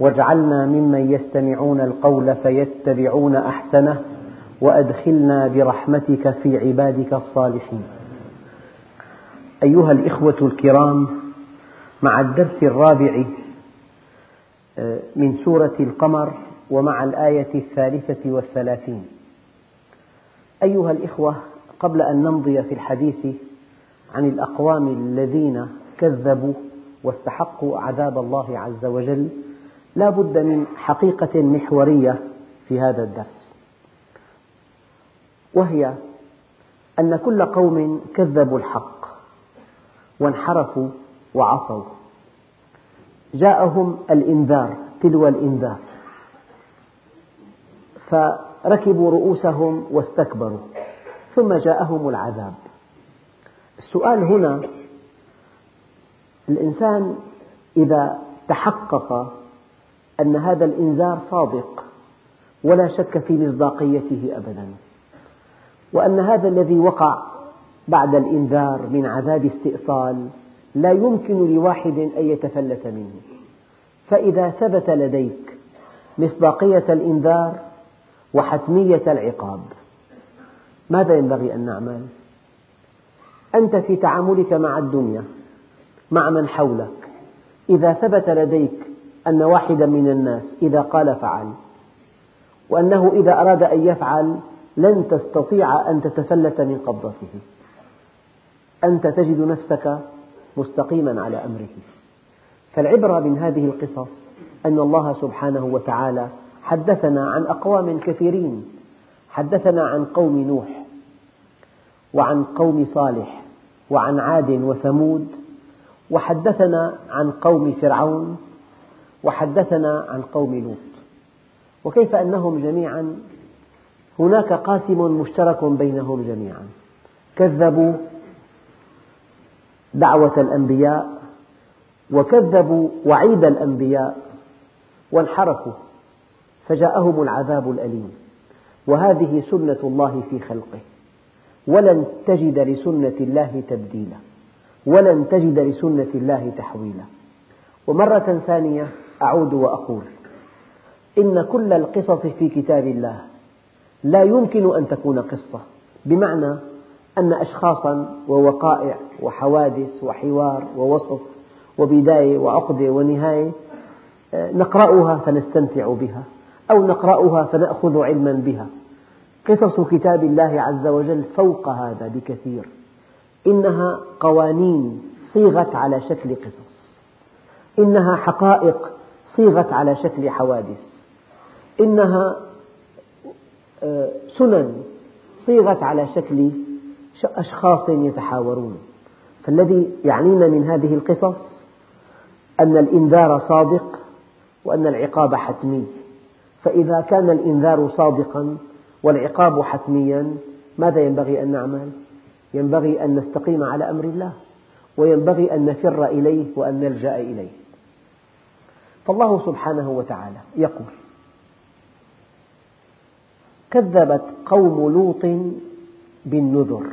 واجعلنا ممن يستمعون القول فيتبعون أحسنه وأدخلنا برحمتك في عبادك الصالحين. أيها الإخوة الكرام مع الدرس الرابع من سورة القمر ومع الآية الثالثة والثلاثين. أيها الإخوة قبل أن نمضي في الحديث عن الأقوام الذين كذبوا واستحقوا عذاب الله عز وجل لا بد من حقيقة محورية في هذا الدرس وهي أن كل قوم كذبوا الحق وانحرفوا وعصوا. جاءهم الإنذار تلو الإنذار. فركبوا رؤوسهم واستكبروا ثم جاءهم العذاب. السؤال هنا الإنسان إذا تحقق أن هذا الإنذار صادق ولا شك في مصداقيته أبدا وأن هذا الذي وقع بعد الإنذار من عذاب استئصال لا يمكن لواحد أن يتفلت منه فإذا ثبت لديك مصداقية الإنذار وحتمية العقاب ماذا ينبغي أن نعمل؟ أنت في تعاملك مع الدنيا مع من حولك إذا ثبت لديك أن واحدا من الناس إذا قال فعل وأنه إذا أراد أن يفعل لن تستطيع أن تتفلت من قبضته. أنت تجد نفسك مستقيما على أمره. فالعبرة من هذه القصص أن الله سبحانه وتعالى حدثنا عن أقوام كثيرين. حدثنا عن قوم نوح وعن قوم صالح وعن عاد وثمود وحدثنا عن قوم فرعون وحدثنا عن قوم لوط. وكيف أنهم جميعا؟ هناك قاسم مشترك بينهم جميعا. كذبوا دعوة الأنبياء وكذبوا وعيد الأنبياء وانحرفوا فجاءهم العذاب الأليم. وهذه سنة الله في خلقه. ولن تجد لسنة الله تبديلا. ولن تجد لسنة الله تحويلا. ومرة ثانية أعود وأقول إن كل القصص في كتاب الله لا يمكن أن تكون قصة بمعنى أن أشخاصا ووقائع وحوادث وحوار ووصف وبداية وعقدة ونهاية نقرأها فنستمتع بها أو نقرأها فنأخذ علما بها. قصص كتاب الله عز وجل فوق هذا بكثير إنها قوانين صيغت على شكل قصص إنها حقائق صيغت على شكل حوادث. إنها سنن صيغت على شكل أشخاص يتحاورون. فالذي يعنينا من هذه القصص أن الإنذار صادق وأن العقاب حتمي. فإذا كان الإنذار صادقا والعقاب حتميا ماذا ينبغي أن نعمل؟ ينبغي أن نستقيم على أمر الله وينبغي أن نفر إليه وأن نلجأ إليه. فالله سبحانه وتعالى يقول كذبت قوم لوط بالنذر.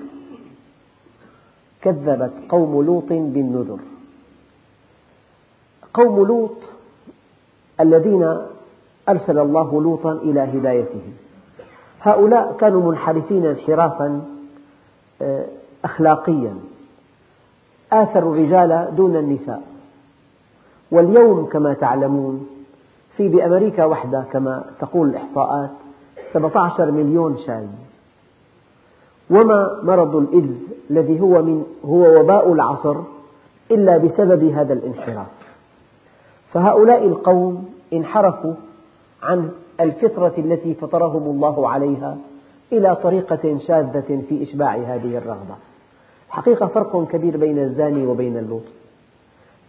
كذبت قوم لوط بالنذر. قوم لوط الذين أرسل الله لوطا إلى هدايتهم. هؤلاء كانوا منحرفين انحرافا أخلاقيا. آثروا الرجال دون النساء. واليوم كما تعلمون في بأمريكا وحدها كما تقول الإحصاءات 17 مليون شاذ. وما مرض الإيدز الذي هو, من هو وباء العصر إلا بسبب هذا الانحراف. فهؤلاء القوم انحرفوا عن الفطرة التي فطرهم الله عليها إلى طريقة شاذة في إشباع هذه الرغبة. حقيقة فرق كبير بين الزاني وبين اللوط.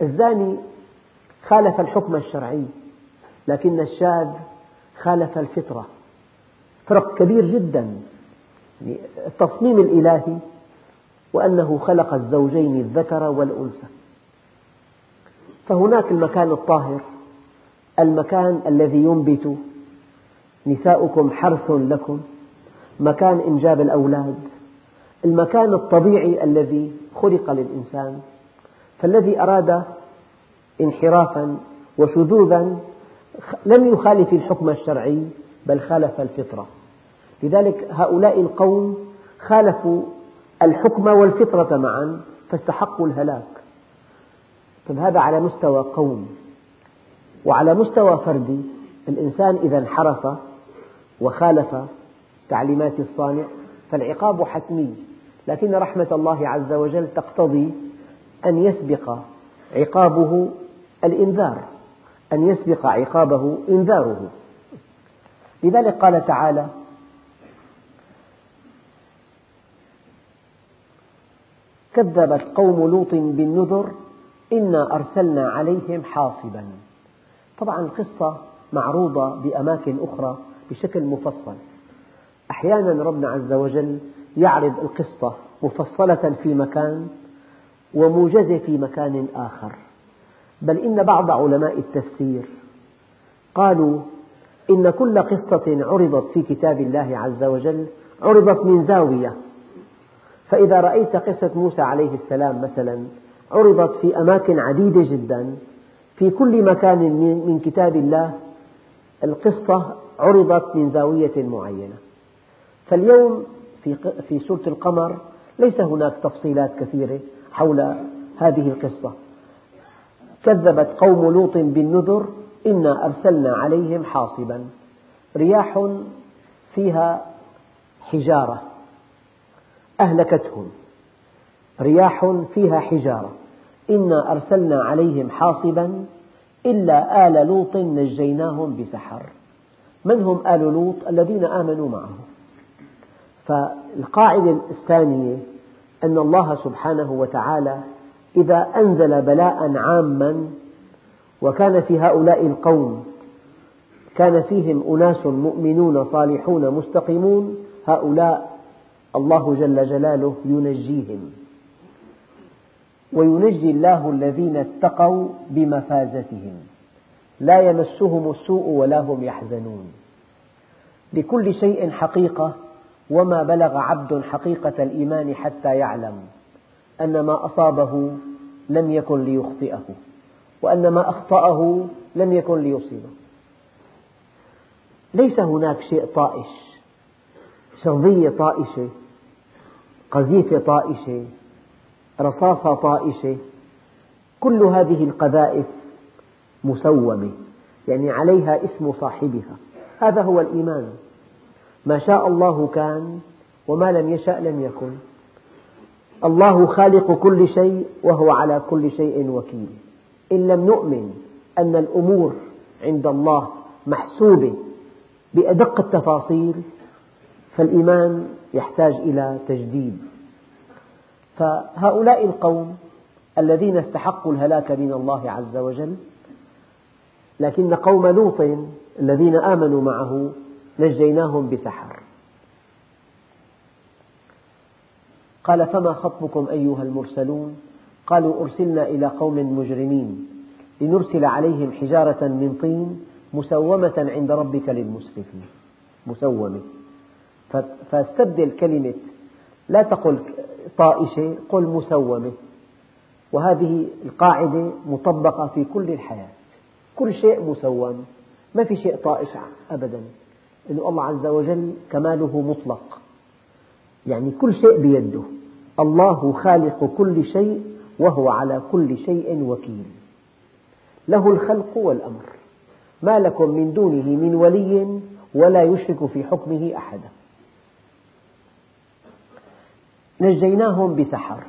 الزاني خالف الحكم الشرعي لكن الشاذ خالف الفطرة. فرق كبير جدا. يعني التصميم الإلهي وأنه خلق الزوجين الذكر والأنثى. فهناك المكان الطاهر المكان الذي ينبت. نساؤكم حرث لكم. مكان إنجاب الأولاد. المكان الطبيعي الذي خلق للإنسان. فالذي أراد انحرافا وشذوذا لم يخالف الحكم الشرعي بل خالف الفطرة. لذلك هؤلاء القوم خالفوا الحكم والفطرة معا فاستحقوا الهلاك. طيب هذا على مستوى قوم. وعلى مستوى فردي الإنسان إذا انحرف وخالف تعليمات الصانع فالعقاب حتمي. لكن رحمة الله عز وجل تقتضي أن يسبق عقابه الإنذار أن يسبق عقابه إنذاره. لذلك قال تعالى كذبت قوم لوط بالنذر إنا أرسلنا عليهم حاصبا. طبعا القصة معروضة بأماكن أخرى بشكل مفصل. أحيانا ربنا عز وجل يعرض القصة مفصلة في مكان وموجزة في مكان آخر. بل إن بعض علماء التفسير قالوا إن كل قصة عرضت في كتاب الله عز وجل عرضت من زاوية. فإذا رأيت قصة موسى عليه السلام مثلا عرضت في أماكن عديدة جدا في كل مكان من كتاب الله القصة عرضت من زاوية معينة. فاليوم في سورة القمر ليس هناك تفصيلات كثيرة حول هذه القصة. كذبت قوم لوط بالنذر إنا أرسلنا عليهم حاصبا. رياح فيها حجارة أهلكتهم. رياح فيها حجارة إنا أرسلنا عليهم حاصبا إلا آل لوط نجيناهم بسحر. من هم آل لوط؟ الذين آمنوا معه. فالقاعدة الثانية أن الله سبحانه وتعالى إذا أنزل بلاء عاما وكان في هؤلاء القوم كان فيهم أناس مؤمنون صالحون مستقيمون هؤلاء الله جل جلاله ينجيهم. وينجي الله الذين اتقوا بمفازتهم. لا يمسهم السوء ولا هم يحزنون. لكل شيء حقيقة وما بلغ عبد حقيقة الإيمان حتى يعلم. أن ما أصابه لم يكن ليخطئه وأن ما أخطأه لم يكن ليصيبه. ليس هناك شيء طائش شظية طائشة قذيفة طائشة رصاصة طائشة كل هذه القذائف مسومة يعني عليها اسم صاحبها. هذا هو الإيمان. ما شاء الله كان وما لم يشأ لم يكن. الله خالق كل شيء وهو على كل شيء وكيل. إن لم نؤمن أن الأمور عند الله محسوبة بأدق التفاصيل فالإيمان يحتاج إلى تجديد. فهؤلاء القوم الذين استحقوا الهلاك من الله عز وجل لكن قوم لوط الذين آمنوا معه نجيناهم بسحر. قال فما خطبكم أيها المرسلون؟ قالوا أرسلنا إلى قوم مجرمين لنرسل عليهم حجارة من طين مسومة عند ربك للمسرفين. مسومة. فاستبدل كلمة لا تقل طائشة قل مسومة. وهذه القاعدة مطبقة في كل الحياة. كل شيء مسوم. ما في شيء طائش أبدا. لأن الله عز وجل كماله مطلق. يعني كل شيء بيده. الله خالق كل شيء وهو على كل شيء وكيل. له الخلق والأمر. ما لكم من دونه من ولي ولا يشرك في حكمه أحدا. نجيناهم بسحر.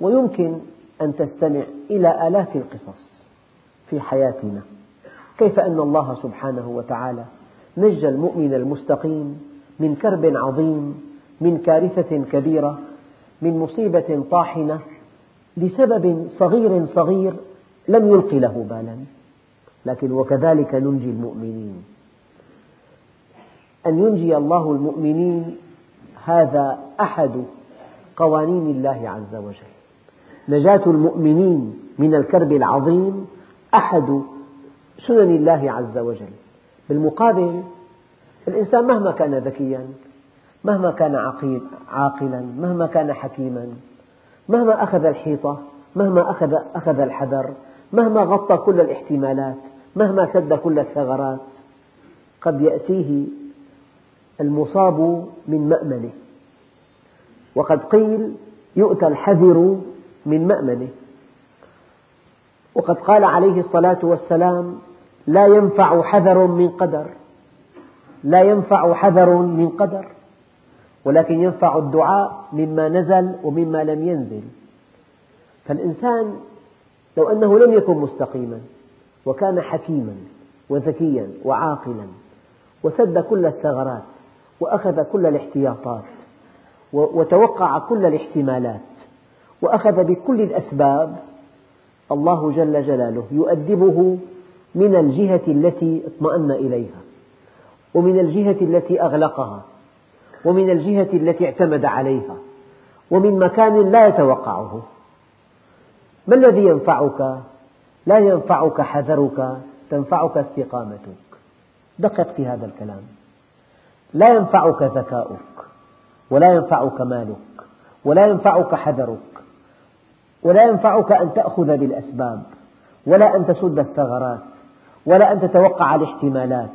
ويمكن أن تستمع إلى آلاف القصص في حياتنا. كيف أن الله سبحانه وتعالى نجى المؤمن المستقيم من كرب عظيم من كارثة كبيرة من مصيبة طاحنة لسبب صغير صغير لم يلق له بالا. لكن وكذلك ننجي المؤمنين. أن ينجي الله المؤمنين هذا أحد قوانين الله عز وجل. نجاة المؤمنين من الكرب العظيم أحد سنن الله عز وجل. بالمقابل الإنسان مهما كان ذكيا مهما كان عاقلا مهما كان حكيما مهما أخذ الحيطة مهما أخذ, أخذ الحذر مهما غطى كل الاحتمالات مهما سد كل الثغرات قد يأتيه المصاب من مأمنه. وقد قيل يؤتى الحذر من مأمنه. وقد قال عليه الصلاة والسلام لا ينفع حذر من قدر لا ينفع حذر من قدر. ولكن ينفع الدعاء مما نزل ومما لم ينزل. فالإنسان لو أنه لم يكن مستقيما وكان حكيما وذكيا وعاقلا وسد كل الثغرات وأخذ كل الاحتياطات وتوقع كل الاحتمالات وأخذ بكل الأسباب الله جل جلاله يؤدبه من الجهة التي اطمأن إليها ومن الجهة التي أغلقها. ومن الجهة التي اعتمد عليها ومن مكان لا يتوقعه. ما الذي ينفعك؟ لا ينفعك حذرك تنفعك استقامتك. دقق في هذا الكلام. لا ينفعك ذكاؤك ولا ينفعك مالك ولا ينفعك حذرك ولا ينفعك أن تأخذ بالأسباب ولا أن تسد الثغرات ولا أن تتوقع الاحتمالات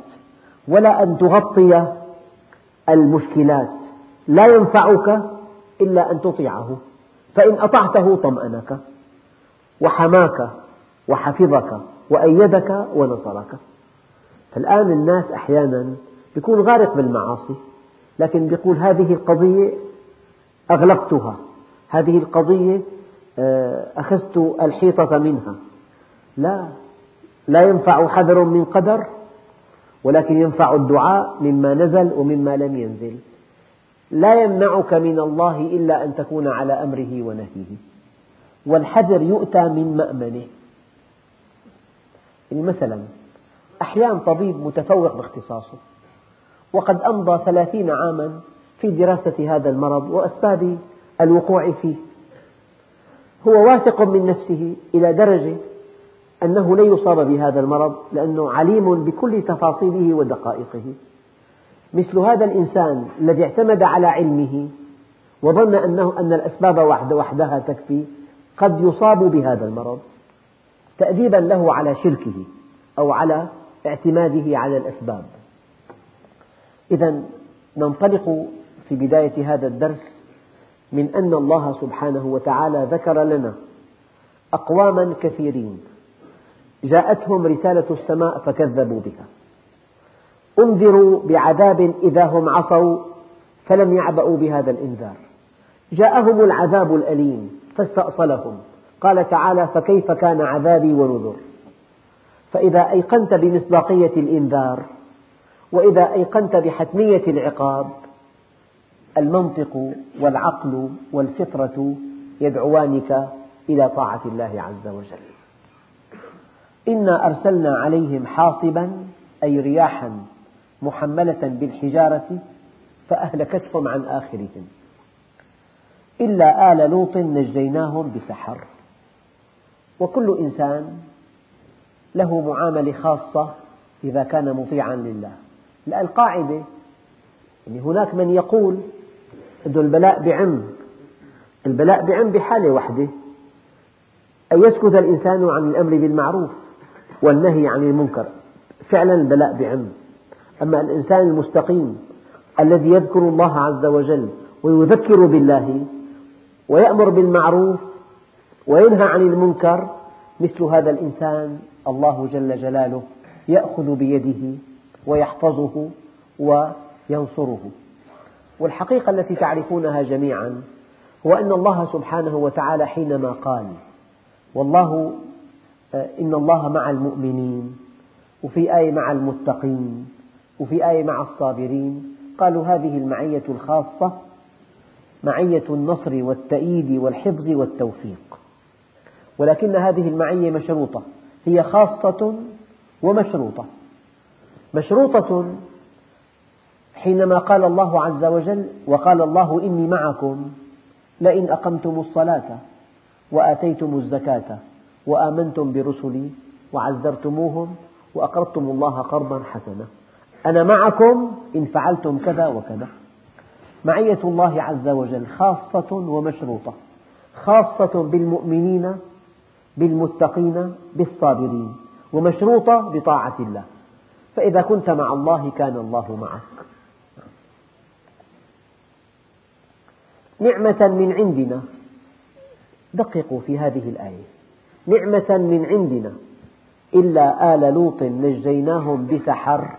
ولا أن تغطي المشكلات لا ينفعك إلا أن تطيعه فإن أطعته طمأنك وحماك وحفظك وأيدك ونصرك. فالآن الناس أحيانا يكون غارق بالمعاصي لكن يقول هذه القضية أغلقتها هذه القضية آه، أخذت الحيطة منها. لا لا ينفع حذر من قدر ولكن ينفع الدعاء مما نزل ومما لم ينزل. لا يمنعك من الله إلا أن تكون على أمره ونهيه. والحذر يؤتى من مأمنه. يعني مثلا أحيانا طبيب متفوق باختصاصه وقد أمضى ثلاثين عاما في دراسة هذا المرض وأسباب الوقوع فيه. هو واثق من نفسه إلى درجة أنه لن يصاب بهذا المرض لأنه عليم بكل تفاصيله ودقائقه. مثل هذا الإنسان الذي اعتمد على علمه وظن أنه أن الأسباب وحدها تكفي قد يصاب بهذا المرض. تأديبا له على شركه أو على اعتماده على الأسباب. إذا ننطلق في بداية هذا الدرس من أن الله سبحانه وتعالى ذكر لنا أقواما كثيرين. جاءتهم رسالة السماء فكذبوا بها. أنذروا بعذاب إذا هم عصوا فلم يعبأوا بهذا الإنذار. جاءهم العذاب الأليم فاستأصلهم. قال تعالى فكيف كان عذابي ونذر؟ فإذا أيقنت بمصداقية الإنذار وإذا أيقنت بحتمية العقاب المنطق والعقل والفطرة يدعوانك إلى طاعة الله عز وجل. إنا أرسلنا عليهم حاصبا أي رياحا محملة بالحجارة فأهلكتهم عن آخرهم. إلا آل لوط نجيناهم بسحر. وكل إنسان له معاملة خاصة إذا كان مطيعا لله. القاعدة يعني هناك من يقول أن البلاء بعم البلاء بعم بحالة واحدة أن يسكت الإنسان عن الأمر بالمعروف. والنهي عن المنكر. فعلا البلاء بعم أما الإنسان المستقيم الذي يذكر الله عز وجل ويذكر بالله ويأمر بالمعروف وينهى عن المنكر مثل هذا الإنسان الله جل جلاله يأخذ بيده ويحفظه وينصره. والحقيقة التي تعرفونها جميعا هو أن الله سبحانه وتعالى حينما قال والله إن الله مع المؤمنين وفي آية مع المتقين وفي آية مع الصابرين. قالوا هذه المعية الخاصة معية النصر والتأييد والحفظ والتوفيق. ولكن هذه المعية مشروطة هي خاصة ومشروطة. مشروطة حينما قال الله عز وجل وقال الله إني معكم لئن أقمتم الصلاة وآتيتم الزكاة. وآمنتم برسلي وعزرتموهم وأقرضتم الله قرضا حسنا. أنا معكم إن فعلتم كذا وكذا. معية الله عز وجل خاصة ومشروطة. خاصة بالمؤمنين بالمتقين بالصابرين. ومشروطة بطاعة الله. فإذا كنت مع الله كان الله معك. نعمة من عندنا. دققوا في هذه الآية. نعمة من عندنا. إلا آل لوط نجيناهم بسحر.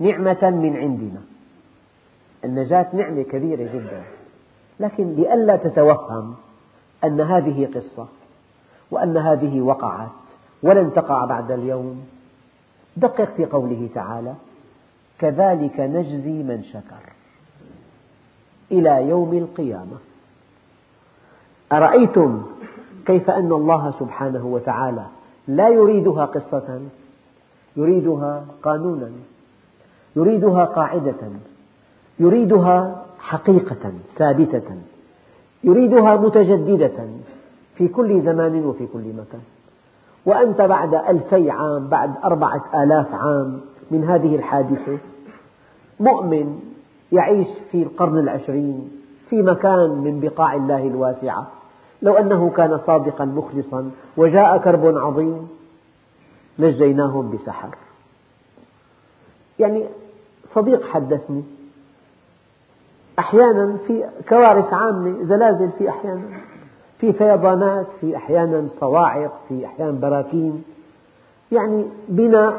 نعمة من عندنا. النجاة نعمة كبيرة جدا. لكن لئلا تتوهم أن هذه قصة وأن هذه وقعت ولن تقع بعد اليوم دقق في قوله تعالى كذلك نجزي من شكر. إلى يوم القيامة. أرأيتم كيف أن الله سبحانه وتعالى لا يريدها قصة يريدها قانونا يريدها قاعدة يريدها حقيقة ثابتة يريدها متجددة في كل زمان وفي كل مكان. وأنت بعد ألفي عام بعد أربعة آلاف عام من هذه الحادثة مؤمن يعيش في القرن العشرين في مكان من بقاع الله الواسعة لو أنه كان صادقا مخلصا وجاء كرب عظيم نجيناهم بسحر. يعني صديق حدثني. أحيانا في كوارث عامة زلازل في أحيانا. في فيضانات في أحيانا صواعق في أحيانا براكين. يعني بنا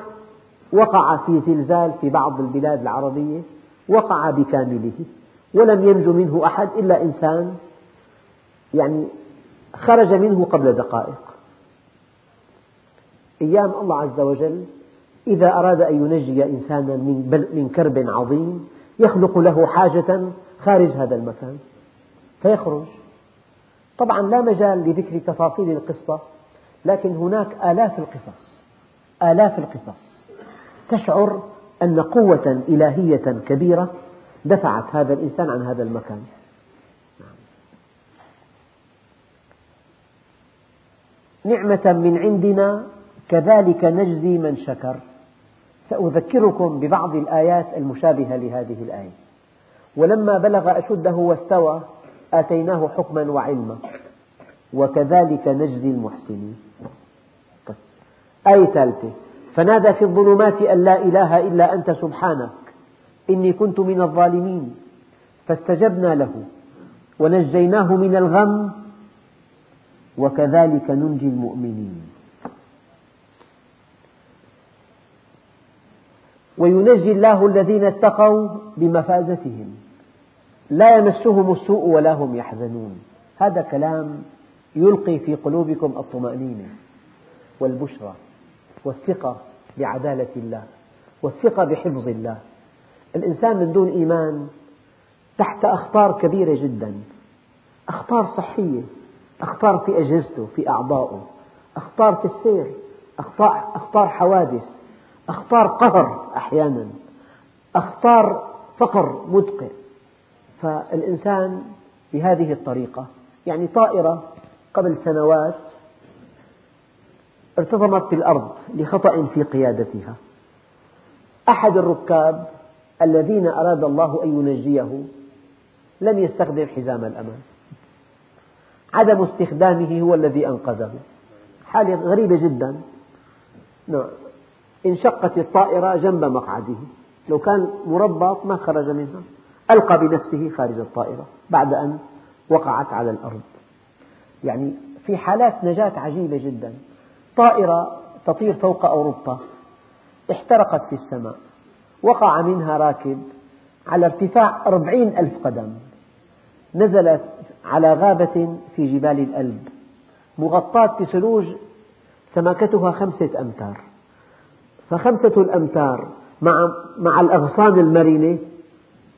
وقع في زلزال في بعض البلاد العربية وقع بكامله. ولم ينجو منه أحد إلا إنسان. يعني خرج منه قبل دقائق. أيام الله عز وجل إذا أراد أن ينجي إنسانا من كرب عظيم يخلق له حاجة خارج هذا المكان فيخرج. طبعا لا مجال لذكر تفاصيل القصة لكن هناك آلاف القصص آلاف القصص. تشعر أن قوة إلهية كبيرة دفعت هذا الإنسان عن هذا المكان. نعمة من عندنا كذلك نجزي من شكر. سأذكركم ببعض الآيات المشابهة لهذه الآية. ولما بلغ أشده واستوى آتيناه حكما وعلما. وكذلك نجزي المحسنين. آية ثالثة. فنادى في الظلمات أن لا إله إلا أنت سبحانك. إني كنت من الظالمين. فاستجبنا له. ونجيناه من الغم. وكذلك ننجي المؤمنين. وينجي الله الذين اتقوا بمفازتهم. لا يمسهم السوء ولا هم يحزنون. هذا كلام يلقي في قلوبكم الطمأنينة والبشرى والثقة بعدالة الله والثقة بحفظ الله. الإنسان من دون إيمان تحت أخطار كبيرة جدا. أخطار صحية. أخطار في أجهزته في أعضائه. أخطار في السير أخطار, أخطار حوادث. أخطار قهر أحيانا. أخطار فقر مدقع فالإنسان بهذه الطريقة يعني طائرة قبل سنوات ارتطمت بالأرض لخطأ في قيادتها. أحد الركاب الذين أراد الله أن ينجيه لم يستخدم حزام الأمان عدم استخدامه هو الذي أنقذه. حالة غريبة جدا. نعم. انشقت الطائرة جنب مقعده. لو كان مربط ما خرج منها. ألقى بنفسه خارج الطائرة بعد أن وقعت على الأرض. يعني في حالات نجاة عجيبة جدا. طائرة تطير فوق أوروبا. احترقت في السماء. وقع منها راكب على ارتفاع أربعين ألف قدم. نزلت على غابة في جبال الألب مغطاة بثلوج سماكتها خمسة أمتار. فخمسة الأمتار مع, مع الأغصان المرنة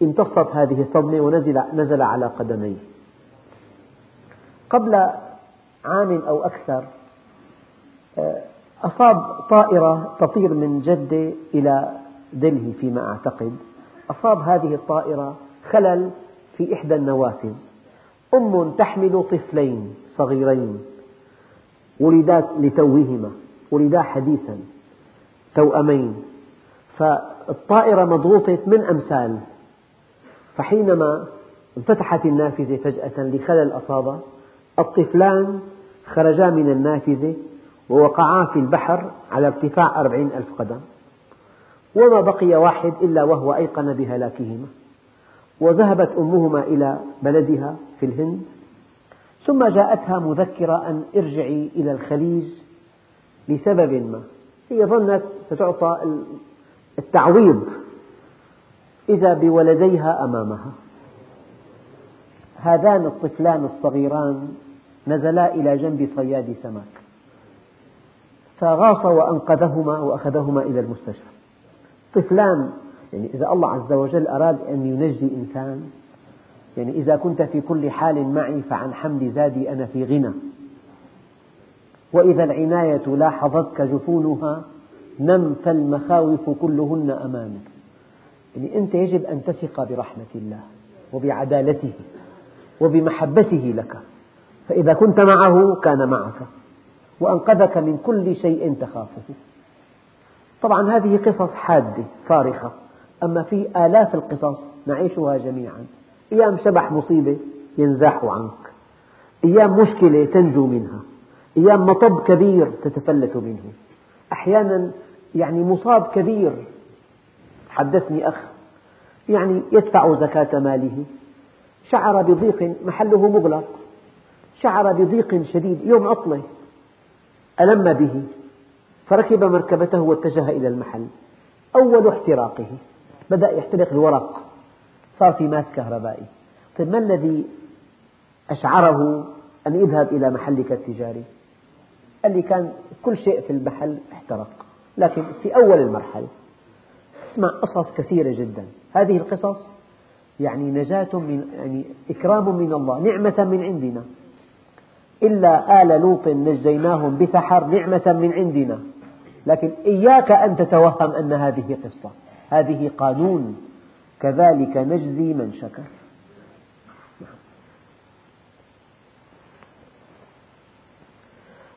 امتصت هذه الصدمة ونزل نزل على قدميه. قبل عام أو أكثر أصاب طائرة تطير من جدة إلى دلهي فيما أعتقد. أصاب هذه الطائرة خلل في إحدى النوافذ. أم تحمل طفلين صغيرين. ولدا لتوهما ولدا حديثا توأمين. فالطائرة مضغوطة من أمثال. فحينما انفتحت النافذة فجأة لخلل أصابه الطفلان خرجا من النافذة ووقعا في البحر على ارتفاع أربعين ألف قدم. وما بقي واحد إلا وهو أيقن بهلاكهما. وذهبت أمهما إلى بلدها في الهند ثم جاءتها مذكرة أن ارجعي إلى الخليج لسبب ما. هي ظنت ستعطى التعويض إذا بولديها أمامها. هذان الطفلان الصغيران نزلا إلى جنب صياد سمك فغاص وأنقذهما وأخذهما إلى المستشفى. طفلان يعني إذا الله عز وجل أراد أن ينجي إنسان يعني إذا كنت في كل حال معي فعن حمد زادي أنا في غنى. وإذا العناية لاحظتك جفونها نم فالمخاوف كلهن أمامك يعني أنت يجب أن تثق برحمة الله وبعدالته وبمحبته لك. فإذا كنت معه كان معك وأنقذك من كل شيء تخافه. طبعا هذه قصص حادة صارخة. أما في آلاف القصص نعيشها جميعا. أيام شبح مصيبة ينزاح عنك. أيام مشكلة تنجو منها. أيام مطب كبير تتفلت منه. أحيانا يعني مصاب كبير. حدثني أخ. يعني يدفع زكاة ماله. شعر بضيق محله مغلق. شعر بضيق شديد. يوم عطلة. ألم به. فركب مركبته واتجه إلى المحل. أول احتراقه. بدأ يحترق الورق. صار في ماس كهربائي. طيب ما الذي أشعره أن يذهب إلى محلك التجاري قال لي كان كل شيء في المحل احترق لكن في أول المرحلة. اسمع قصص كثيرة جدا. هذه القصص يعني نجاة من يعني إكرام من الله نعمة من عندنا. إلا آل لوط نجيناهم بسحر نعمة من عندنا. لكن إياك أن تتوهم أن هذه قصة هذه قانون. كذلك نجزي من شكر.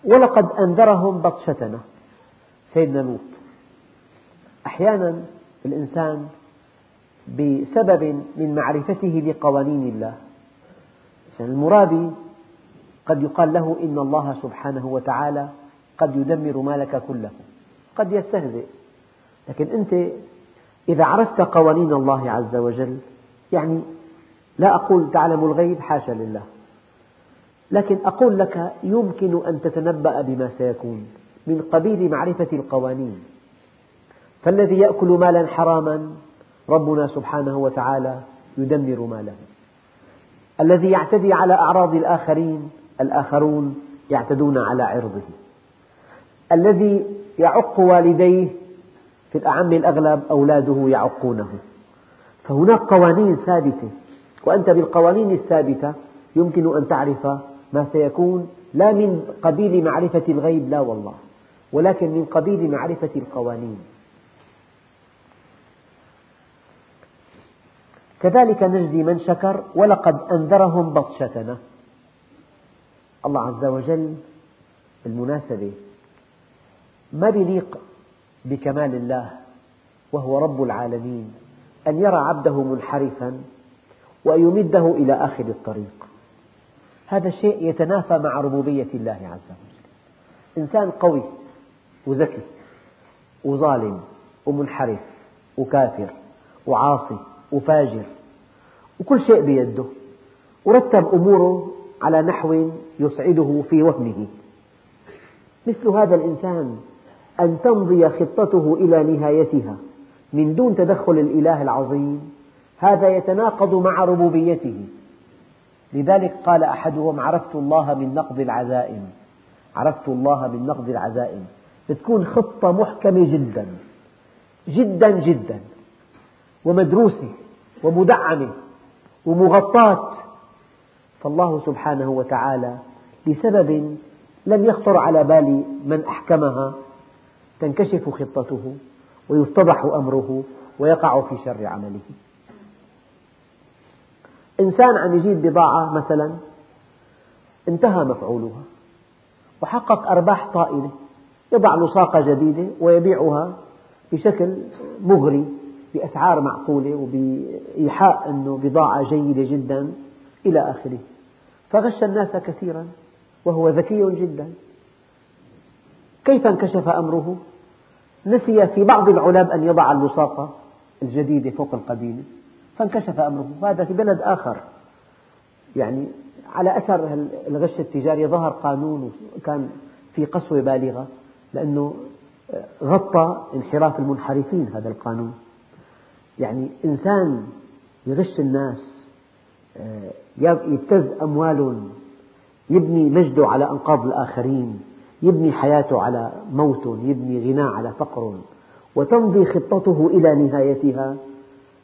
ولقد أنذرهم بطشتنا. سيدنا لوط. أحيانا الإنسان بسبب من معرفته لقوانين الله. المرابي قد يقال له إن الله سبحانه وتعالى قد يدمر مالك كله. قد يستهزئ. لكن أنت إذا عرفت قوانين الله عز وجل يعني لا أقول تعلم الغيب حاشا لله لكن أقول لك يمكن أن تتنبأ بما سيكون من قبيل معرفة القوانين. فالذي يأكل مالا حراما ربنا سبحانه وتعالى يدمر ماله الذي يعتدي على أعراض الآخرين الآخرون يعتدون على عرضه. الذي يعق والديه في الأعم الأغلب أولاده يعقونه. فهناك قوانين ثابتة وأنت بالقوانين الثابتة يمكن أن تعرف ما سيكون لا من قبيل معرفة الغيب لا والله ولكن من قبيل معرفة القوانين. كذلك نجزي من شكر ولقد أنذرهم بطشتنا. الله عز وجل بالمناسبة ما بيليق بكمال الله وهو رب العالمين أن يرى عبده منحرفا ويمده إلى آخر الطريق. هذا الشيء يتنافى مع ربوبية الله عز وجل. إنسان قوي وذكي وظالم ومنحرف وكافر وعاصي وفاجر وكل شيء بيده ورتب أموره على نحو يسعده في وهمه. مثل هذا الإنسان أن تمضي خطته إلى نهايتها من دون تدخل الإله العظيم. هذا يتناقض مع ربوبيته. لذلك قال أحدهم عرفت الله من نقض العزائم. عرفت الله من نقض العزائم. بتكون خطة محكمة جدا. جدا جدا. ومدروسة ومدعمة ومغطاة. فالله سبحانه وتعالى لسبب لم يخطر على بال من أحكمها. تنكشف خطته ويتضح أمره ويقع في شر عمله. إنسان عم يجيب بضاعة مثلا انتهى مفعولها وحقق أرباح طائلة يضع لصاقة جديدة ويبيعها بشكل مغري بأسعار معقولة وبإيحاء أنه بضاعة جيدة جدا إلى آخره. فغش الناس كثيرا وهو ذكي جدا. كيف انكشف أمره؟ نسي في بعض العلب أن يضع اللصاقة الجديدة فوق القديمة فانكشف أمره. هذا في بلد آخر. يعني على أثر الغش التجاري ظهر قانون وكان في قسوة بالغة لأنه غطى انحراف المنحرفين هذا القانون. يعني إنسان يغش الناس آه، يبتز أموال يبني مجده على أنقاض الآخرين. يبني حياته على موت يبني غنى على فقر. وتمضي خطته إلى نهايتها.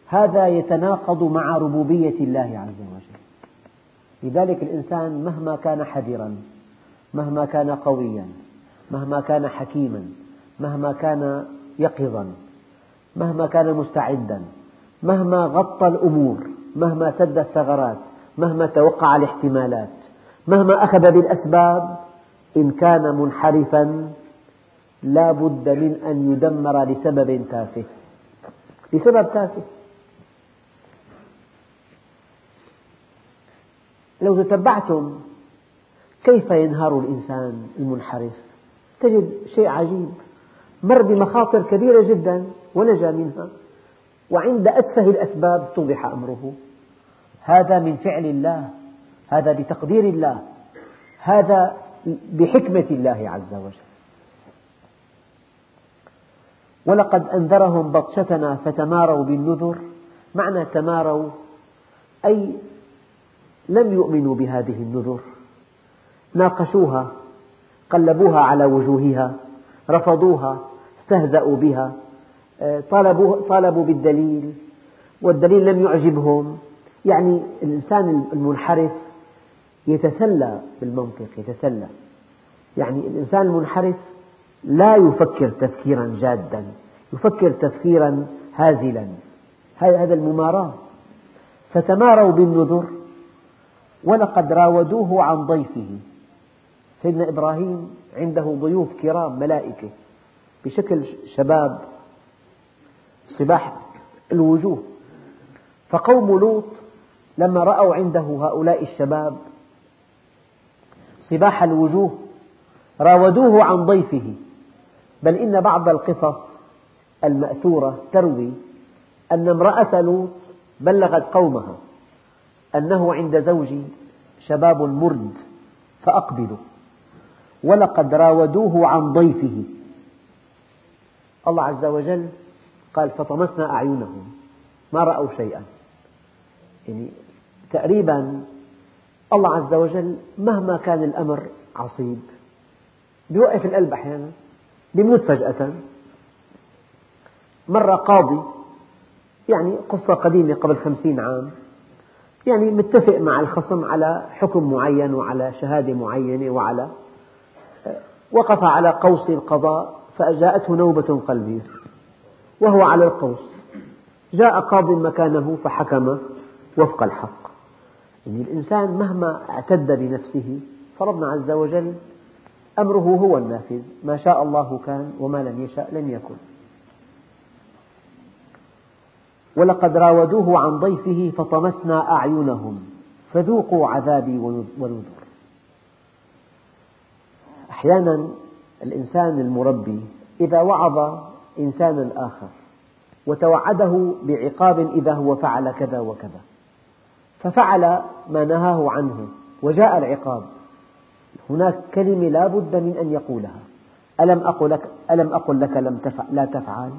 هذا يتناقض مع ربوبية الله عز وجل. لذلك الإنسان مهما كان حذرا مهما كان قويا مهما كان حكيما مهما كان يقظا مهما كان مستعدا مهما غطى الأمور مهما سد الثغرات مهما توقع الاحتمالات مهما أخذ بالأسباب إن كان منحرفا لا بد من أن يدمر لسبب تافه. لسبب تافه. لو تتبعتم كيف ينهار الإنسان المنحرف؟ تجد شيء عجيب. مر بمخاطر كبيرة جدا ونجا منها وعند أتفه الأسباب اتضح أمره. هذا من فعل الله هذا بتقدير الله هذا بحكمة الله عز وجل. ولقد أنذرهم بطشتنا فتماروا بالنذر. معنى تماروا أي لم يؤمنوا بهذه النذر. ناقشوها قلبوها على وجوهها رفضوها استهزأوا بها طالبوا, طالبوا بالدليل والدليل لم يعجبهم. يعني الإنسان المنحرف يتسلى بالمنطق يتسلى. يعني الإنسان المنحرف لا يفكر تفكيرا جادا يفكر تفكيرا هازلا. هذا المماراة. فتماروا بالنذر ولقد راودوه عن ضيفه. سيدنا إبراهيم عنده ضيوف كرام ملائكة. بشكل شباب صباح الوجوه. فقوم لوط لما رأوا عنده هؤلاء الشباب صباح الوجوه راودوه عن ضيفه. بل إن بعض القصص المأثورة تروي أن امرأة لوط بلغت قومها أنه عند زوجي شباب مرد فأقبلوا. ولقد راودوه عن ضيفه. الله عز وجل قال فطمسنا أعينهم ما رأوا شيئا. يعني تقريبا الله عز وجل مهما كان الأمر عصيب. بيوقف القلب أحيانا بيموت فجأة. مرة قاضي يعني قصة قديمة قبل خمسين عام يعني متفق مع الخصم على حكم معين وعلى شهادة معينة وعلى وقف على قوس القضاء فجاءته نوبة قلبية وهو على القوس. جاء قاض مكانه فحكم وفق الحق. يعني الإنسان مهما اعتد بنفسه فربنا عز وجل أمره هو النافذ ما شاء الله كان وما لم يشاء لم يكن. ولقد راودوه عن ضيفه فطمسنا أعينهم فذوقوا عذابي ونذر. أحيانا الإنسان المربي إذا وعظ إنسانا آخر وتوعده بعقاب إذا هو فعل كذا وكذا. ففعل ما نهاه عنه وجاء العقاب. هناك كلمة لا بد من أن يقولها. ألم أقل لك, ألم أقل لك لم تفعل لا تفعل؟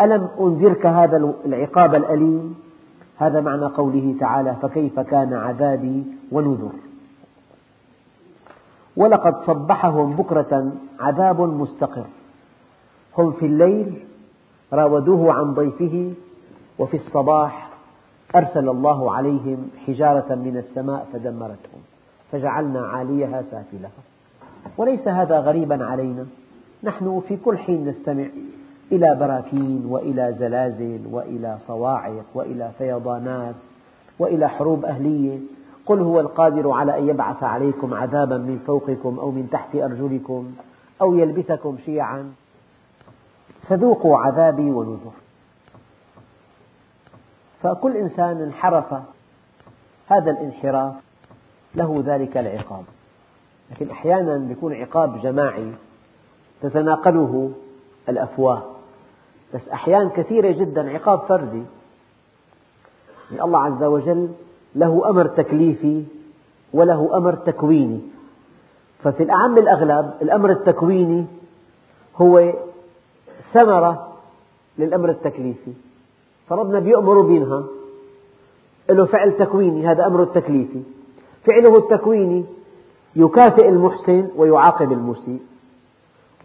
ألم أنذرك هذا العقاب الأليم؟ هذا معنى قوله تعالى فكيف كان عذابي ونذر؟ ولقد صبحهم بكرة عذاب مستقر. هم في الليل راودوه عن ضيفه وفي الصباح أرسل الله عليهم حجارة من السماء فدمرتهم فجعلنا عاليها سافلها. وليس هذا غريبا علينا نحن في كل حين نستمع إلى براكين وإلى زلازل وإلى صواعق وإلى فيضانات وإلى حروب أهلية. قل هو القادر على أن يبعث عليكم عذابا من فوقكم أو من تحت أرجلكم أو يلبسكم شيعا. فذوقوا عذابي ونذر. فكل إنسان انحرف هذا الانحراف له ذلك العقاب. لكن أحيانا يكون عقاب جماعي تتناقله الأفواه. بس أحيانا كثيرة جدا عقاب فردي. يعني الله عز وجل له أمر تكليفي وله أمر تكويني. ففي الأعم الأغلب الأمر التكويني هو ثمرة للأمر التكليفي. فربنا بيأمر وبينهى له فعل تكويني هذا أمر التكليفي. فعله التكويني يكافئ المحسن ويعاقب المسيء.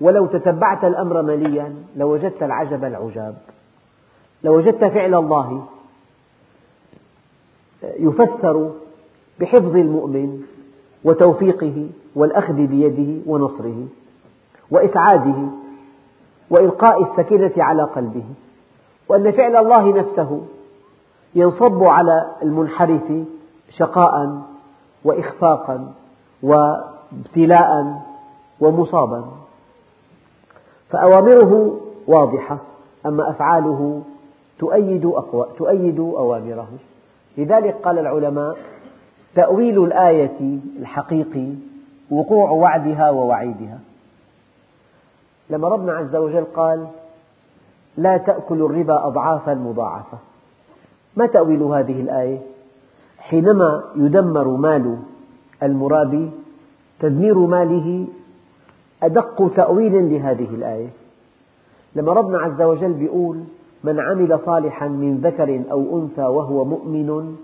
ولو تتبعت الأمر مليا لوجدت العجب العجاب. لوجدت فعل الله يفسر بحفظ المؤمن وتوفيقه والأخذ بيده ونصره وإسعاده وإلقاء السكينة على قلبه. وأن فعل الله نفسه ينصب على المنحرف شقاء وإخفاقا وابتلاء ومصابا. فأوامره واضحة أما أفعاله تؤيد, أقوى تؤيد أوامره. لذلك قال العلماء تأويل الآية الحقيقي وقوع وعدها ووعيدها. لما ربنا عز وجل قال لا تأكلوا الربا أضعافا مضاعفة. ما تأويل هذه الآية؟ حينما يدمر مال المرابي تدمير ماله أدق تأويل لهذه الآية. لما ربنا عز وجل يقول من عمل صالحا من ذكر أو أنثى وهو مؤمن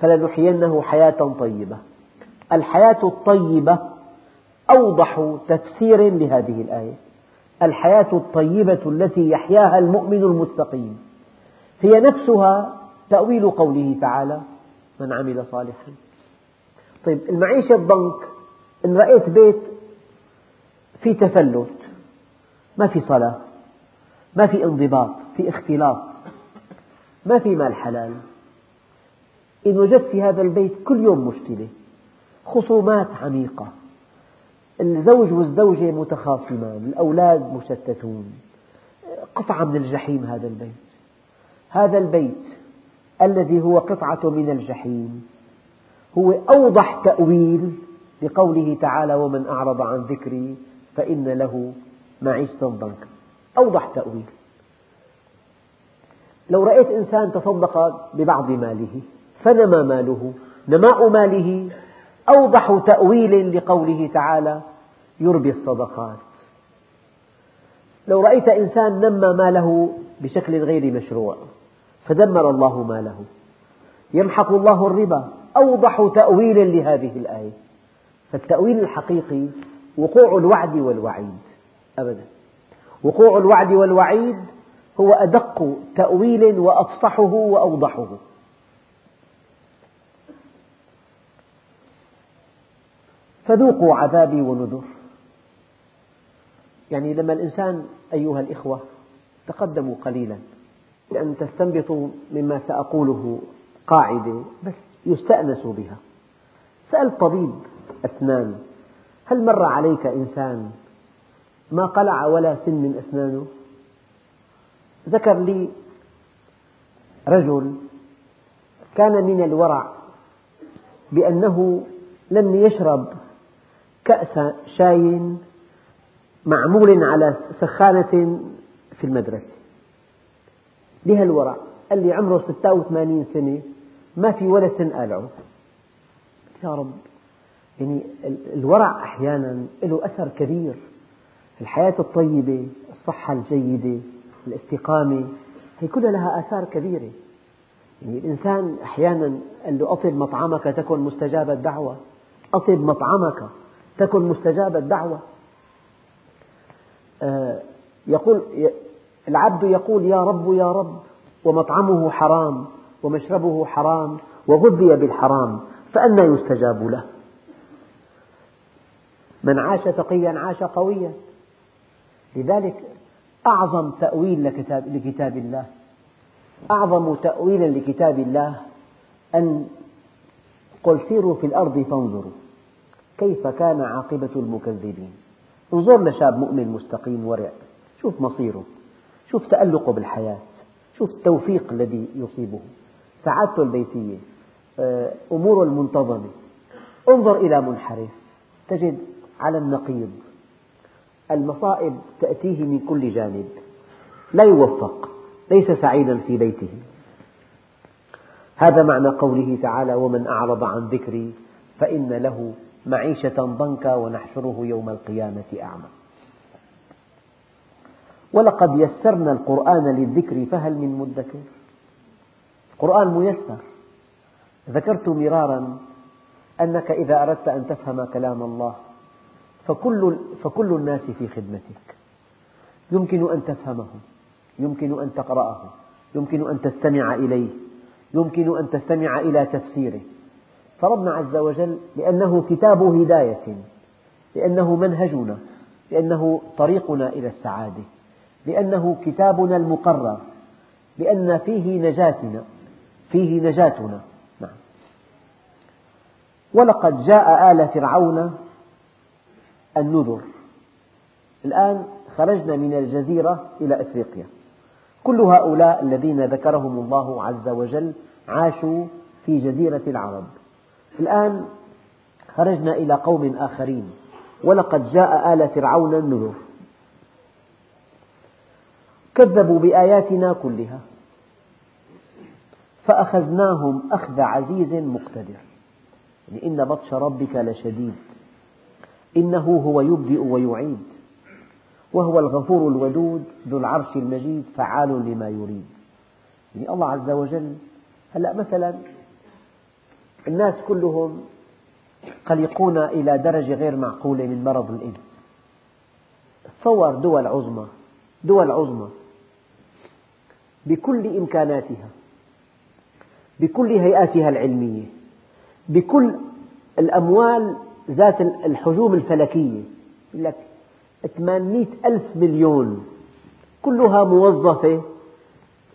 فلنحيينه حياة طيبة. الحياة الطيبة أوضح تفسير لهذه الآية. الحياة الطيبة التي يحياها المؤمن المستقيم. هي نفسها تأويل قوله تعالى من عمل صالحا طيب المعيشة الضنك إن رأيت بيت في تفلت ما في صلاة ما في انضباط في اختلاط ما في مال حلال. إن وجدت في هذا البيت كل يوم مشكلة خصومات عميقة. الزوج والزوجة متخاصمان الأولاد مشتتون. قطعة من الجحيم هذا البيت. هذا البيت الذي هو قطعة من الجحيم. هو أوضح تأويل لقوله تعالى ومن أعرض عن ذكري فإن له معيشة ضنكا. أوضح تأويل. لو رأيت إنسان تصدق ببعض ماله فنمى ماله؟ نماء ماله؟ أوضح تأويل لقوله تعالى يربي الصدقات. لو رأيت إنسان نمى ماله بشكل غير مشروع فدمر الله ماله. يمحق الله الربا. أوضح تأويل لهذه الآية. فالتأويل الحقيقي وقوع الوعد والوعيد. أبدا. وقوع الوعد والوعيد هو أدق تأويل وأفصحه وأوضحه. فذوقوا عذابي ونذر. يعني لما الإنسان أيها الإخوة تقدموا قليلا لأن تستنبطوا مما سأقوله قاعدة بس يستأنس بها. سأل طبيب أسنان هل مر عليك إنسان ما قلع ولا سن من أسنانه؟ ذكر لي رجل كان من الورع بأنه لم يشرب كأس شاي معمول على سخانة في المدرسة. لهالورع قال لي عمره 86 سنة ما في ولا سن قالعه يا رب يعني الورع أحيانا له أثر كبير الحياة الطيبة الصحة الجيدة الاستقامة هي كلها لها آثار كبيرة. يعني الإنسان أحيانا قال له أطب مطعمك تكن مستجاب الدعوة. أطب مطعمك. تكن مستجاب الدعوة. آه، يقول العبد يقول يا رب يا رب ومطعمه حرام ومشربه حرام وغذي بالحرام فأنى يستجاب له. من عاش تقيا عاش قويا. لذلك أعظم تأويل لكتاب, لكتاب الله أعظم تأويلا لكتاب الله أن قل سيروا في الأرض فانظروا. كيف كان عاقبة المكذبين؟ انظر لشاب مؤمن مستقيم ورع. شوف مصيره. شوف تألقه بالحياة. شوف التوفيق الذي يصيبه. سعادته البيتية. آه، أموره المنتظمة. انظر إلى منحرف. تجد على النقيض المصائب تأتيه من كل جانب. لا يوفق. ليس سعيدا في بيته. هذا معنى قوله تعالى ومن أعرض عن ذكري فإن له معيشة ضنكا ونحشره يوم القيامة أعمى. ولقد يسرنا القرآن للذكر فهل من مدكر؟ القرآن ميسر. ذكرت مرارا أنك إذا أردت أن تفهم كلام الله فكل, فكل الناس في خدمتك. يمكن أن تفهمه يمكن أن تقرأه يمكن أن تستمع إليه يمكن أن تستمع إلى تفسيره. فربنا عز وجل لأنه كتاب هداية لأنه منهجنا لأنه طريقنا إلى السعادة لأنه كتابنا المقرر لأن فيه نجاتنا فيه نجاتنا. نعم. ولقد جاء آل فرعون النذر. الآن خرجنا من الجزيرة إلى إفريقيا. كل هؤلاء الذين ذكرهم الله عز وجل عاشوا في جزيرة العرب. الآن خرجنا إلى قوم آخرين ولقد جاء آل فرعون النذر. كذبوا بآياتنا كلها فأخذناهم أخذ عزيز مقتدر. يعني إن بطش ربك لشديد إنه هو يبدئ ويعيد وهو الغفور الودود ذو العرش المجيد فعال لما يريد. يعني الله عز وجل هلأ مثلا الناس كلهم قلقون إلى درجة غير معقولة من مرض الإيدز تصور دول عظمى دول عظمى بكل إمكاناتها بكل هيئاتها العلمية بكل الأموال ذات الحجوم الفلكية. لك 800 ألف مليون كلها موظفة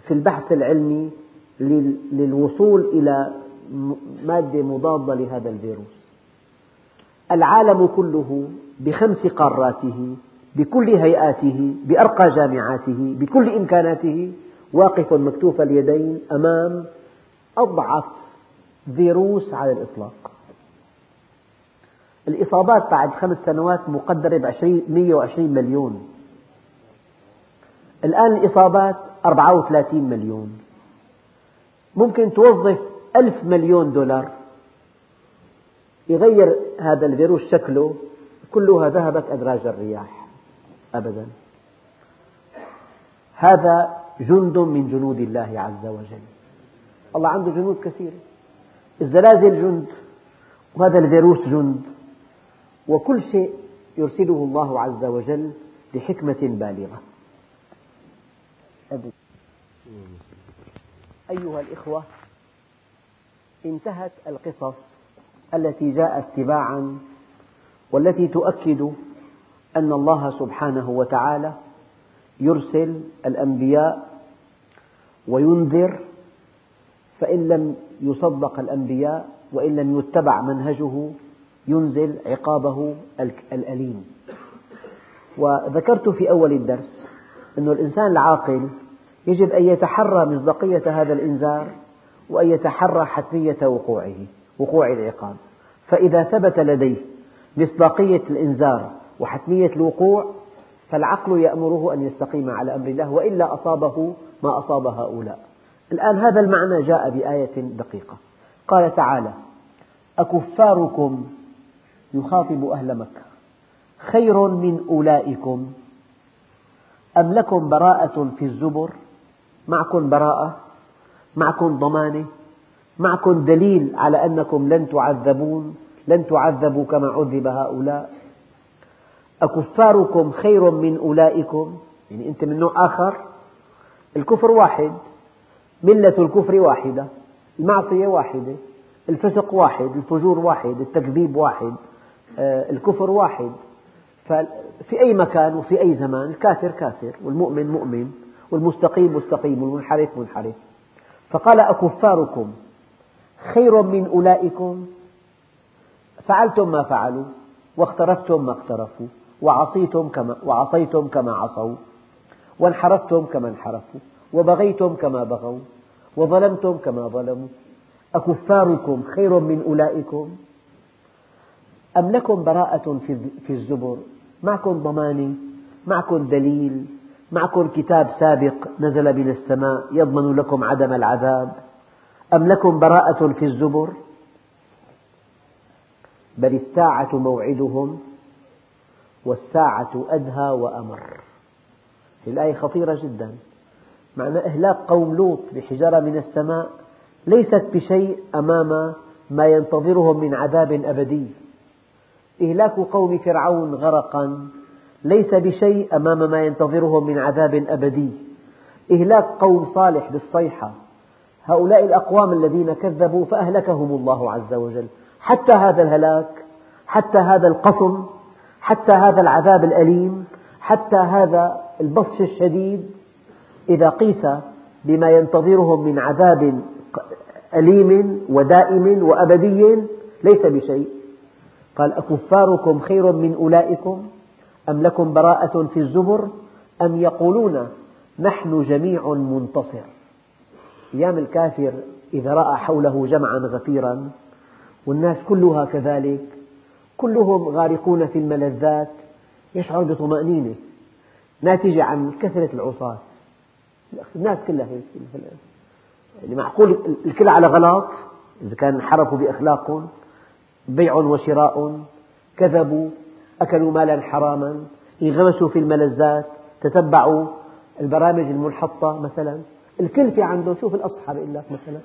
في البحث العلمي للوصول إلى مادة مضادة لهذا الفيروس. العالم كله بخمس قاراته بكل هيئاته بأرقى جامعاته بكل إمكاناته واقف مكتوف اليدين أمام أضعف فيروس على الإطلاق. الإصابات بعد خمس سنوات مقدرة ب 120 مليون. الآن الإصابات 34 مليون. ممكن توظف ألف مليون دولار. يغير هذا الفيروس شكله كلها ذهبت أدراج الرياح. أبدا. هذا جند من جنود الله عز وجل. الله عنده جنود كثيرة الزلازل جند وهذا الفيروس جند وكل شيء يرسله الله عز وجل لحكمة بالغة. أيها الإخوة انتهت القصص التي جاءت تباعا والتي تؤكد أن الله سبحانه وتعالى يرسل الأنبياء وينذر فإن لم يصدق الأنبياء وإن لم يتبع منهجه ينزل عقابه الأليم. وذكرت في أول الدرس أن الإنسان العاقل يجب أن يتحرى مصداقية هذا الإنذار وأن يتحرى حتمية وقوعه وقوع العقاب. فإذا ثبت لديه مصداقية الإنذار وحتمية الوقوع فالعقل يأمره أن يستقيم على أمر الله وإلا أصابه ما أصاب هؤلاء. الآن هذا المعنى جاء بآية دقيقة. قال تعالى أكفاركم يخاطب أهل مكة خير من أولئكم؟ أم لكم براءة في الزبر؟ معكم براءة؟ معكم ضمانة معكم دليل على أنكم لن تعذبون لن تعذبوا كما عذب هؤلاء. أكفاركم خير من أولئكم يعني أنت من نوع آخر. الكفر واحد ملة الكفر واحدة المعصية واحدة الفسق واحد الفجور واحد التكذيب واحد آه، الكفر واحد. في أي مكان وفي أي زمان الكافر كافر والمؤمن مؤمن والمستقيم مستقيم والمنحرف منحرف. فقال أكفاركم خير من أولئكم؟ فعلتم ما فعلوا واقترفتم ما اقترفوا وعصيتم كما, وعصيتم كما عصوا وانحرفتم كما انحرفوا وبغيتم كما بغوا وظلمتم كما ظلموا أكفاركم خير من أولئكم؟ أم لكم براءة في الزبر؟ معكم ضمانة معكم دليل؟ معكم كتاب سابق نزل من السماء يضمن لكم عدم العذاب أم لكم براءة في الزبر؟ بل الساعة موعدهم والساعة أدهى وأمر. الآية خطيرة جدا. معنى إهلاك قوم لوط بحجارة من السماء ليست بشيء أمام ما ينتظرهم من عذاب أبدي. إهلاك قوم فرعون غرقا. ليس بشيء أمام ما ينتظرهم من عذاب أبدي. إهلاك قوم صالح بالصيحة. هؤلاء الأقوام الذين كذبوا فأهلكهم الله عز وجل. حتى هذا الهلاك حتى هذا القصم حتى هذا العذاب الأليم حتى هذا البطش الشديد. إذا قيس بما ينتظرهم من عذاب أليم ودائم وأبدي ليس بشيء. قال أكفاركم خير من أولئكم؟ أم لكم براءة في الزبر أم يقولون نحن جميع منتصر؟ أيام الكافر إذا رأى حوله جمعا غفيرا والناس كلها كذلك كلهم غارقون في الملذات يشعر بطمأنينة ناتجة عن كثرة العصاة. الناس كلها هيك يعني معقول الكل على غلط إذا كان انحرفوا بأخلاقهم بيع وشراء كذبوا أكلوا مالا حراما انغمسوا في الملذات تتبعوا البرامج المنحطة مثلا. الكل في عنده شوف الأصحى بيقول لك مثلا.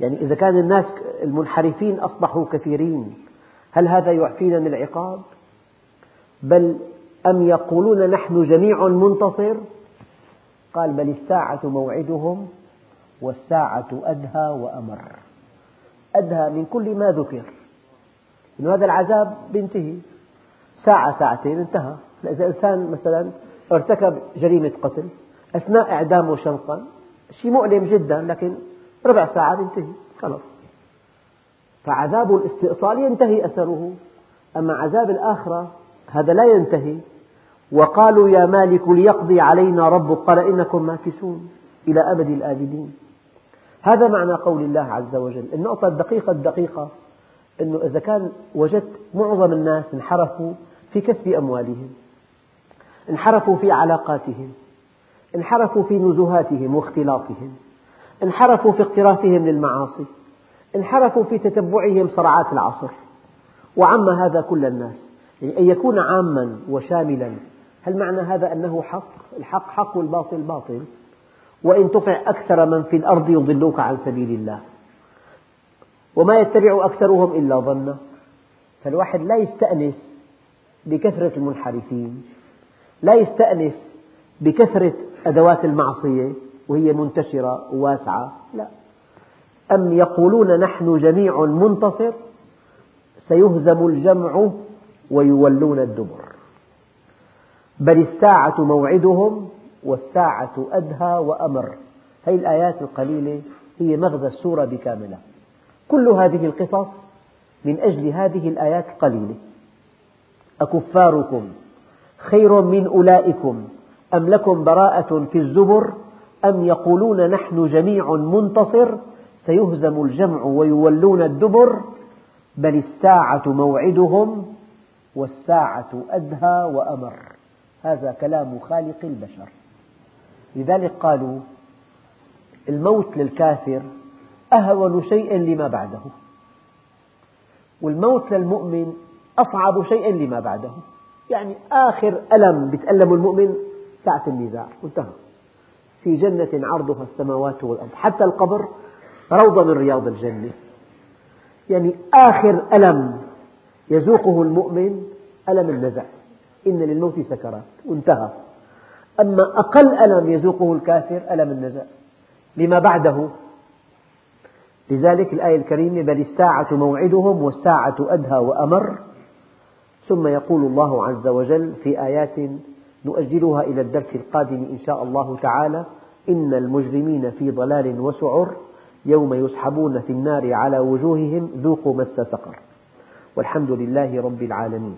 يعني إذا كان الناس المنحرفين أصبحوا كثيرين هل هذا يعفينا من العقاب؟ بل أم يقولون نحن جميع منتصر؟ قال بل الساعة موعدهم والساعة أدهى وأمر. أدهى من كل ما ذكر. إن هذا العذاب بينتهي ساعة ساعتين انتهى. إذا إنسان مثلا ارتكب جريمة قتل أثناء إعدامه شنقا شيء مؤلم جدا لكن ربع ساعة ينتهي خلاص. فعذاب الاستئصال ينتهي أثره. أما عذاب الآخرة هذا لا ينتهي. وقالوا يا مالك ليقضي علينا ربك قال إنكم ماكثون إلى أبد الآبدين. هذا معنى قول الله عز وجل. النقطة الدقيقة الدقيقة أنه إذا كان وجدت معظم الناس انحرفوا في كسب أموالهم انحرفوا في علاقاتهم انحرفوا في نزهاتهم واختلاطهم انحرفوا في اقترافهم للمعاصي انحرفوا في تتبعهم صرعات العصر. وعم هذا كل الناس يعني أن يكون عاما وشاملا هل معنى هذا أنه حق؟ الحق حق والباطل باطل. وإن تطع أكثر من في الأرض يضلوك عن سبيل الله. وما يتبع أكثرهم إلا ظنا فالواحد لا يستأنس بكثرة المنحرفين. لا يستأنس بكثرة أدوات المعصية وهي منتشرة وواسعة لا. أم يقولون نحن جميع منتصر سيهزم الجمع ويولون الدبر. بل الساعة موعدهم والساعة أدهى وأمر. هذه الآيات القليلة هي مغزى السورة بكاملها. كل هذه القصص من أجل هذه الآيات القليلة أكفاركم خير من أولئكم أم لكم براءة في الزبر أم يقولون نحن جميع منتصر سيهزم الجمع ويولون الدبر بل الساعة موعدهم والساعة أدهى وأمر هذا كلام خالق البشر لذلك قالوا الموت للكافر أهون شيء لما بعده والموت للمؤمن أصعب شيء لما بعده. يعني آخر ألم يتألم المؤمن ساعة النزاع انتهى في جنة عرضها السماوات والأرض حتى القبر روضة من رياض الجنة. يعني آخر ألم يذوقه المؤمن ألم النزع إن للموت سكرات وانتهى. أما أقل ألم يذوقه الكافر ألم النزع لما بعده. لذلك الآية الكريمة بل الساعة موعدهم والساعة أدهى وأمر. ثم يقول الله عز وجل في آيات نؤجلها إلى الدرس القادم إن شاء الله تعالى إن المجرمين في ضلال وسعر يوم يسحبون في النار على وجوههم ذوقوا مس سقر. والحمد لله رب العالمين.